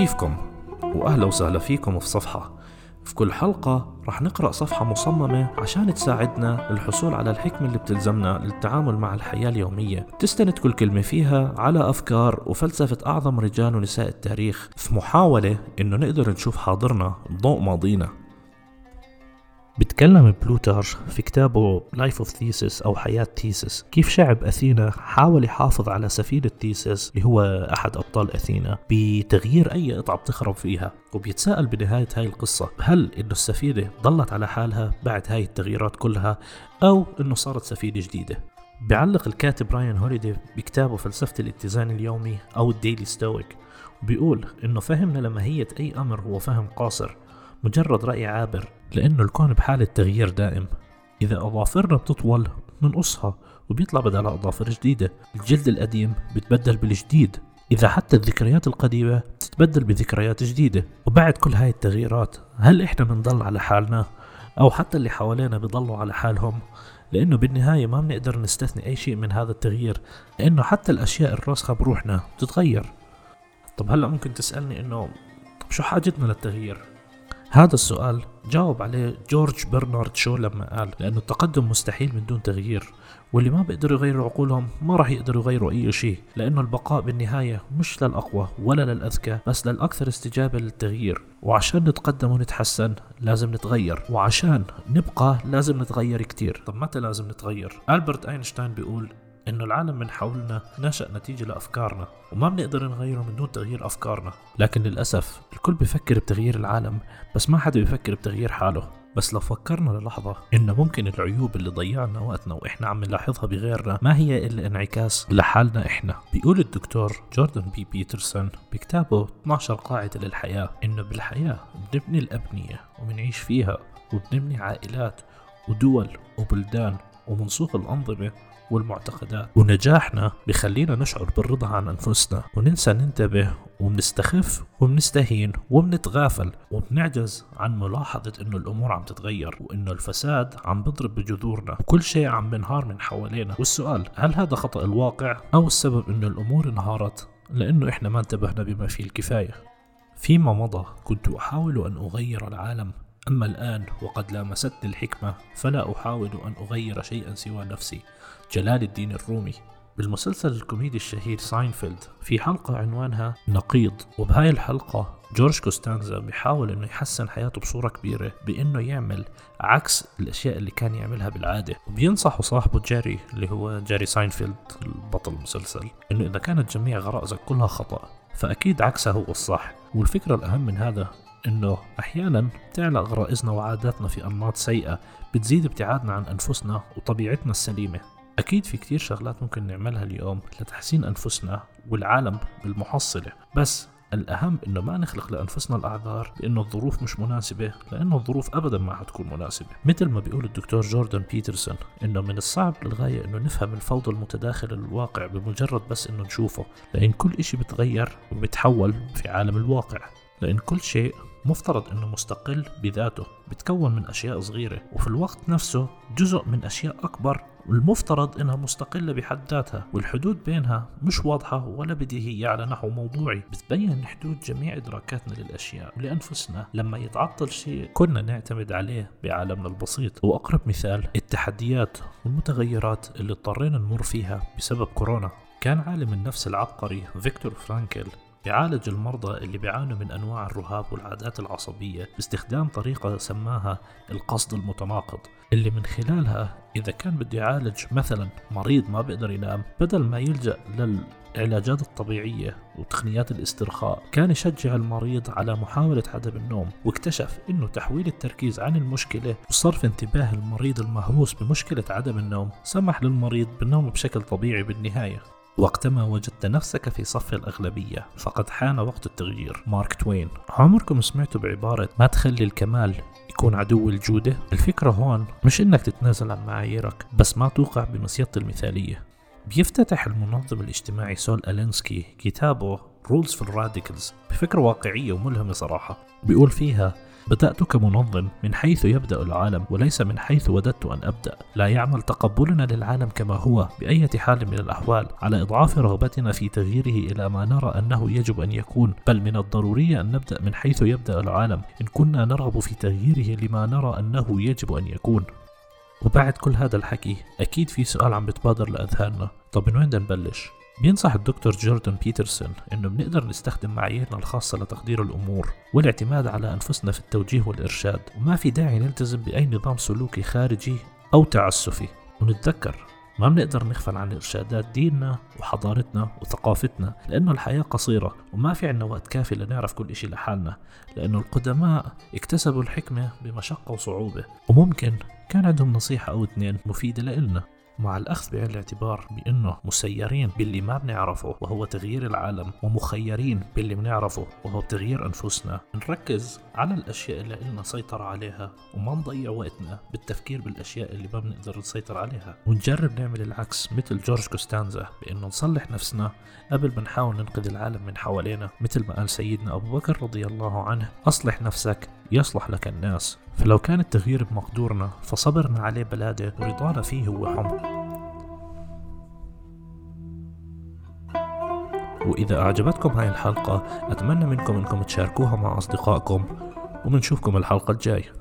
كيفكم؟ وأهلا وسهلا فيكم في صفحة. في كل حلقة رح نقرأ صفحة مصممة عشان تساعدنا للحصول على الحكمة اللي بتلزمنا للتعامل مع الحياة اليومية. تستند كل كلمة فيها على أفكار وفلسفة أعظم رجال ونساء التاريخ في محاولة إنه نقدر نشوف حاضرنا ضوء ماضينا. بتكلم بلوتارش في كتابه Life of Theseus أو حياة تيسس كيف شعب أثينا حاول يحافظ على سفينة تيسس اللي هو أحد أبطال أثينا بتغيير أي قطعة بتخرب فيها؟ وبيتساءل بنهاية هاي القصة هل إنه السفينة ضلت على حالها بعد هاي التغييرات كلها أو إنه صارت سفينة جديدة؟ بيعلق الكاتب رايان هوليدي بكتابه فلسفة الاتزان اليومي أو ال Daily Stoic بيقول إنه فهمنا لماهية أي أمر هو فهم قاصر. مجرد رأي عابر لأنه الكون بحالة تغيير دائم. إذا أظافرنا بتطول بنقصها وبيطلع بدلها أظافر جديدة الجلد القديم بتبدل بالجديد. إذا حتى الذكريات القديمة بتتبدل بذكريات جديدة. وبعد كل هاي التغييرات هل إحنا بنضل على حالنا؟ أو حتى اللي حوالينا بيضلوا على حالهم؟ لأنه بالنهاية ما بنقدر نستثني أي شيء من هذا التغيير لأنه حتى الأشياء الراسخة بروحنا بتتغير. طب هلأ ممكن تسألني إنه طب شو حاجتنا للتغيير؟ هذا السؤال جاوب عليه جورج برنارد شو لما قال لأنه التقدم مستحيل من دون تغيير واللي ما بيقدروا يغيروا عقولهم ما راح يقدروا يغيروا أي شيء لأنه البقاء بالنهاية مش للأقوى ولا للأذكى بس للأكثر استجابة للتغيير وعشان نتقدم ونتحسن لازم نتغير وعشان نبقى لازم نتغير كتير طب متى لازم نتغير؟ ألبرت أينشتاين بيقول إنه العالم من حولنا نشأ نتيجة لأفكارنا وما بنقدر نغيره من دون تغيير أفكارنا. لكن للأسف الكل بيفكر بتغيير العالم بس ما حدا بيفكر بتغيير حاله. بس لو فكرنا للحظة إنه ممكن العيوب اللي ضيعنا وقتنا وإحنا عم نلاحظها بغيرنا ما هي إلا انعكاس لحالنا إحنا. بيقول الدكتور جوردن بي بيترسون بكتابه 12 قاعدة للحياة إنه بالحياة بنبني الأبنية وبنعيش فيها وبنبني عائلات ودول وبلدان ومنسوخ الأنظمة والمعتقدات. ونجاحنا بخلينا نشعر بالرضا عن أنفسنا وننسى ننتبه وبنستخف وبنستهين وبنتغافل وبنعجز عن ملاحظة إنه الأمور عم تتغير وإنه الفساد عم بضرب بجذورنا وكل شيء عم بنهار من حوالينا. والسؤال هل هذا خطأ الواقع أو السبب إنه الأمور انهارت؟ لأنه إحنا ما انتبهنا بما فيه الكفاية. فيما مضى كنت أحاول أن أغير العالم أما الآن وقد لامستني الحكمة فلا أحاول أن أغير شيئا سوى نفسي. جلال الدين الرومي. بالمسلسل الكوميدي الشهير ساينفيلد في حلقة عنوانها نقيض. وبهاي الحلقة جورج كوستانزا بيحاول إنه يحسن حياته بصورة كبيرة بإنه يعمل عكس الأشياء اللي كان يعملها بالعادة. وبينصحه صاحبه جيري اللي هو جيري ساينفيلد البطل المسلسل إنه إذا كانت جميع غرائزك كلها خطأ فأكيد عكسها هو الصح. والفكرة الأهم من هذا إنه أحيانا تعلق غرائزنا وعاداتنا في أنماط سيئة بتزيد ابتعادنا عن أنفسنا وطبيعتنا السليمة. أكيد في كتير شغلات ممكن نعملها اليوم لتحسين أنفسنا والعالم بالمحصلة. بس الأهم إنه ما نخلق لأنفسنا الأعذار بإنه الظروف مش مناسبة لأنه الظروف أبدا ما حتكون مناسبة. مثل ما بيقول الدكتور جوردن بيترسون إنه من الصعب للغاية إنه نفهم الفوضى المتداخلة للواقع بمجرد بس إنه نشوفه. لأن كل إشي بتغير وبيتحول في عالم الواقع. لأن كل شيء مفترض إنه مستقل بذاته بتكون من أشياء صغيرة وفي الوقت نفسه جزء من أشياء أكبر والمفترض إنها مستقلة بحد ذاتها والحدود بينها مش واضحة ولا بديهيه على نحو موضوعي. بتبين حدود جميع إدراكاتنا للأشياء ولأنفسنا. لما يتعطل شيء كنا نعتمد عليه بعالمنا البسيط. وأقرب مثال التحديات والمتغيرات اللي اضطرينا نمر فيها بسبب كورونا. كان عالم النفس العبقري فيكتور فرانكل بيعالج المرضى اللي بيعانوا من أنواع الرهاب والعادات العصبية باستخدام طريقة سماها القصد المتناقض اللي من خلالها إذا كان بده يعالج مثلا مريض ما بيقدر ينام بدل ما يلجأ للعلاجات الطبيعية وتقنيات الاسترخاء كان يشجع المريض على محاولة عدم النوم واكتشف إنه تحويل التركيز عن المشكلة وصرف انتباه المريض المهووس بمشكلة عدم النوم سمح للمريض بالنوم بشكل طبيعي بالنهاية. وقتما وجدت نفسك في صف الأغلبية فقد حان وقت التغيير. مارك توين. عمركم سمعتوا بعبارة ما تخلي الكمال يكون عدو الجودة الفكرة هون مش إنك تتنازل عن معاييرك بس ما توقع بمصيدة المثالية. بيفتتح المنظم الاجتماعي سول ألينسكي كتابه Rules for Radicals بفكرة واقعية وملهمة صراحة. بيقول فيها بدأت كمنظم من حيث يبدأ العالم وليس من حيث وددت أن أبدأ. لا يعمل تقبلنا للعالم كما هو بأية حال من الأحوال على إضعاف رغبتنا في تغييره إلى ما نرى أنه يجب أن يكون. بل من الضروري أن نبدأ من حيث يبدأ العالم. إن كنا نرغب في تغييره لما نرى أنه يجب أن يكون. وبعد كل هذا الحكي أكيد في سؤال عم بتبادر لأذهاننا. طب من وين بدنا نبلش؟ بينصح الدكتور جوردن بيترسون إنه بنقدر نستخدم معاييرنا الخاصة لتقدير الأمور والاعتماد على أنفسنا في التوجيه والإرشاد وما في داعي نلتزم بأي نظام سلوكي خارجي أو تعسفي. ونتذكر ما بنقدر نغفل عن إرشادات ديننا وحضارتنا وثقافتنا لأنه الحياة قصيرة وما في عنا وقت كافي لنعرف كل إشي لحالنا لأنه القدماء اكتسبوا الحكمة بمشقة وصعوبة وممكن كان عندهم نصيحة أو اثنين مفيدة لإلنا. مع الأخذ بعين الاعتبار بأنه مسيرين باللي ما بنعرفه وهو تغيير العالم ومخيرين باللي بنعرفه وهو تغيير أنفسنا نركز على الأشياء اللي لنا سيطرة عليها وما نضيع وقتنا بالتفكير بالأشياء اللي ما بنقدر نسيطر عليها. ونجرب نعمل العكس مثل جورج كوستانزا بأنه نصلح نفسنا قبل ما نحاول ننقذ العالم من حوالينا. مثل ما قال سيدنا أبو بكر رضي الله عنه أصلح نفسك يصلح لك الناس. فلو كان التغيير بمقدورنا فصبرنا عليه بلادة ورضانا فيه هو حمر وإذا أعجبتكم هاي الحلقة أتمنى منكم أنكم تشاركوها مع أصدقائكم. وبنشوفكم الحلقة الجاية.